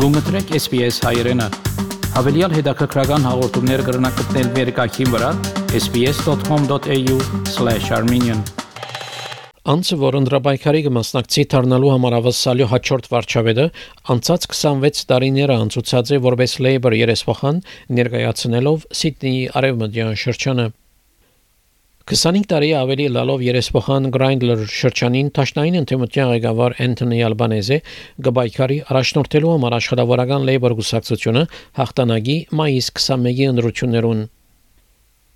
Գումտրեք SPS հայրենը։ Հավելյալ հետաքրքրական հաղորդումներ կգրնակցնել վերկայքին վրա sps.com.au/armenian Անցը որ ընդրաբայքարի կմասնակցի դառնալու համար ավասալյո հաջորդ վարչավետը անցած 26 տարիները անցուցած է որպես Labour երեսփոխան ներկայացնելով Սիդնեի արևմտյան շրջանը 25 տարի ավելի լալով երեսփոխան Grindler շրջանին Տաշնային ընդդիմության ղեկավար Անթոնի Ալբանեզը գբայքարի առաջնորդելու համար աշխատավորական Labour գուսակցությունը հաղթանակի մայիս 21-ի ընդրություններուն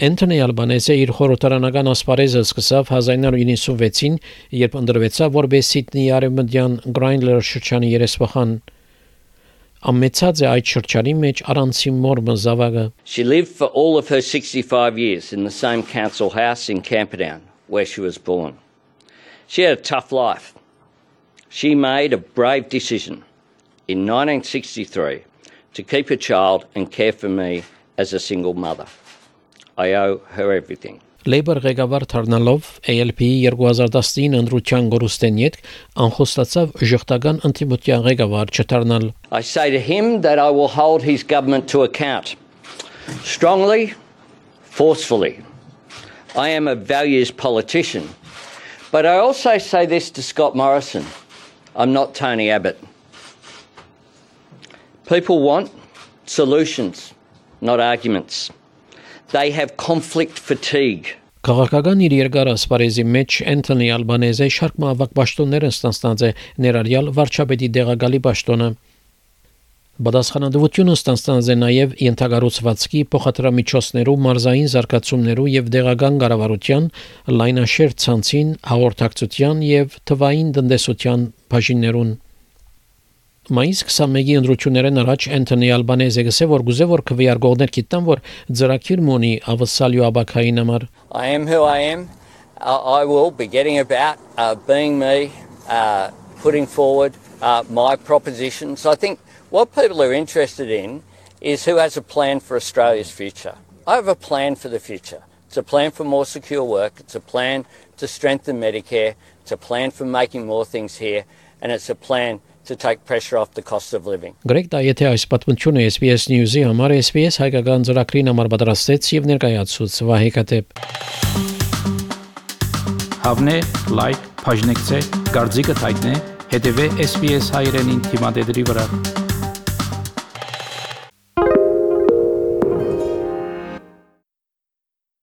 Անթոնի Ալբանեզը իր խորհրդարանական ասպարեզը սկսավ 1996-ին, երբ ընդրվեցավ որպես Սիդնեի արևմտյան Grindler շրջանի երեսփոխան։ Ամեցած է այդ շրջանի մեջ առանցի մորմը զավակը։ She lived for all of her 65 years in the same council house in Camperdown, where she was born. She had a tough life. She made a brave decision in 1963 to keep a child and care for me as a single mother. I owe her everything. Labour ղեկավար դառնալով ALP-ի 2019 ընդրության գորուստեն յետ անխոստացավ ժողտական ընդդիմության ղեկավար չդառնալ։ I say to him that I will hold his government to account strongly, forcefully. I am a values politician. But I also say this to Scott Morrison. I'm not Tony Abbott. People want solutions, not arguments. They have conflict fatigue. Քաղաքական իր երկար ասպարեզի մեջ Անթոնի Ալբանեզը շարք մավակ պաշտոններ ստանցած է ներառյալ վարչապետի դեղագալի պաշտոնը։ Բադասխանատվությունը ստանցած է նաև ենթագառուցվածքի փոխադրամիջոցներու մարզային զարգացումներու եւ դեղական կառավարության լայնաշերտ ցանցին հաղորդակցության եւ թվային տնտեսության բաժիններուն Մայիս 21-ի ընդրություններն առաջ Անթոնի Ալբանեզը գսե որ գուզե որ քվեարկողներ գիտան որ ծրակիր մոնի ավսալյո աբակային համար I am who I am. Uh, I will be getting about uh, being me, uh, putting forward uh, my propositions. I think what people are interested in is who has a plan for Australia's future. I have a plan for the future. It's a plan for more secure work. It's a plan to strengthen Medicare. It's a plan for making more things here. And it's a plan to take pressure off the cost of living. Գրեգ դա եթե այս պատմությունը SBS News-ի համար SBS հայկական ծրագրին համար պատրաստեց եւ ներկայացուց Վահե Կատեփ Հավնե, լայք, բաժնեկցե, դարձիկը թայտնե, հետեւե SBS հայրենին թիմադեդի վրա։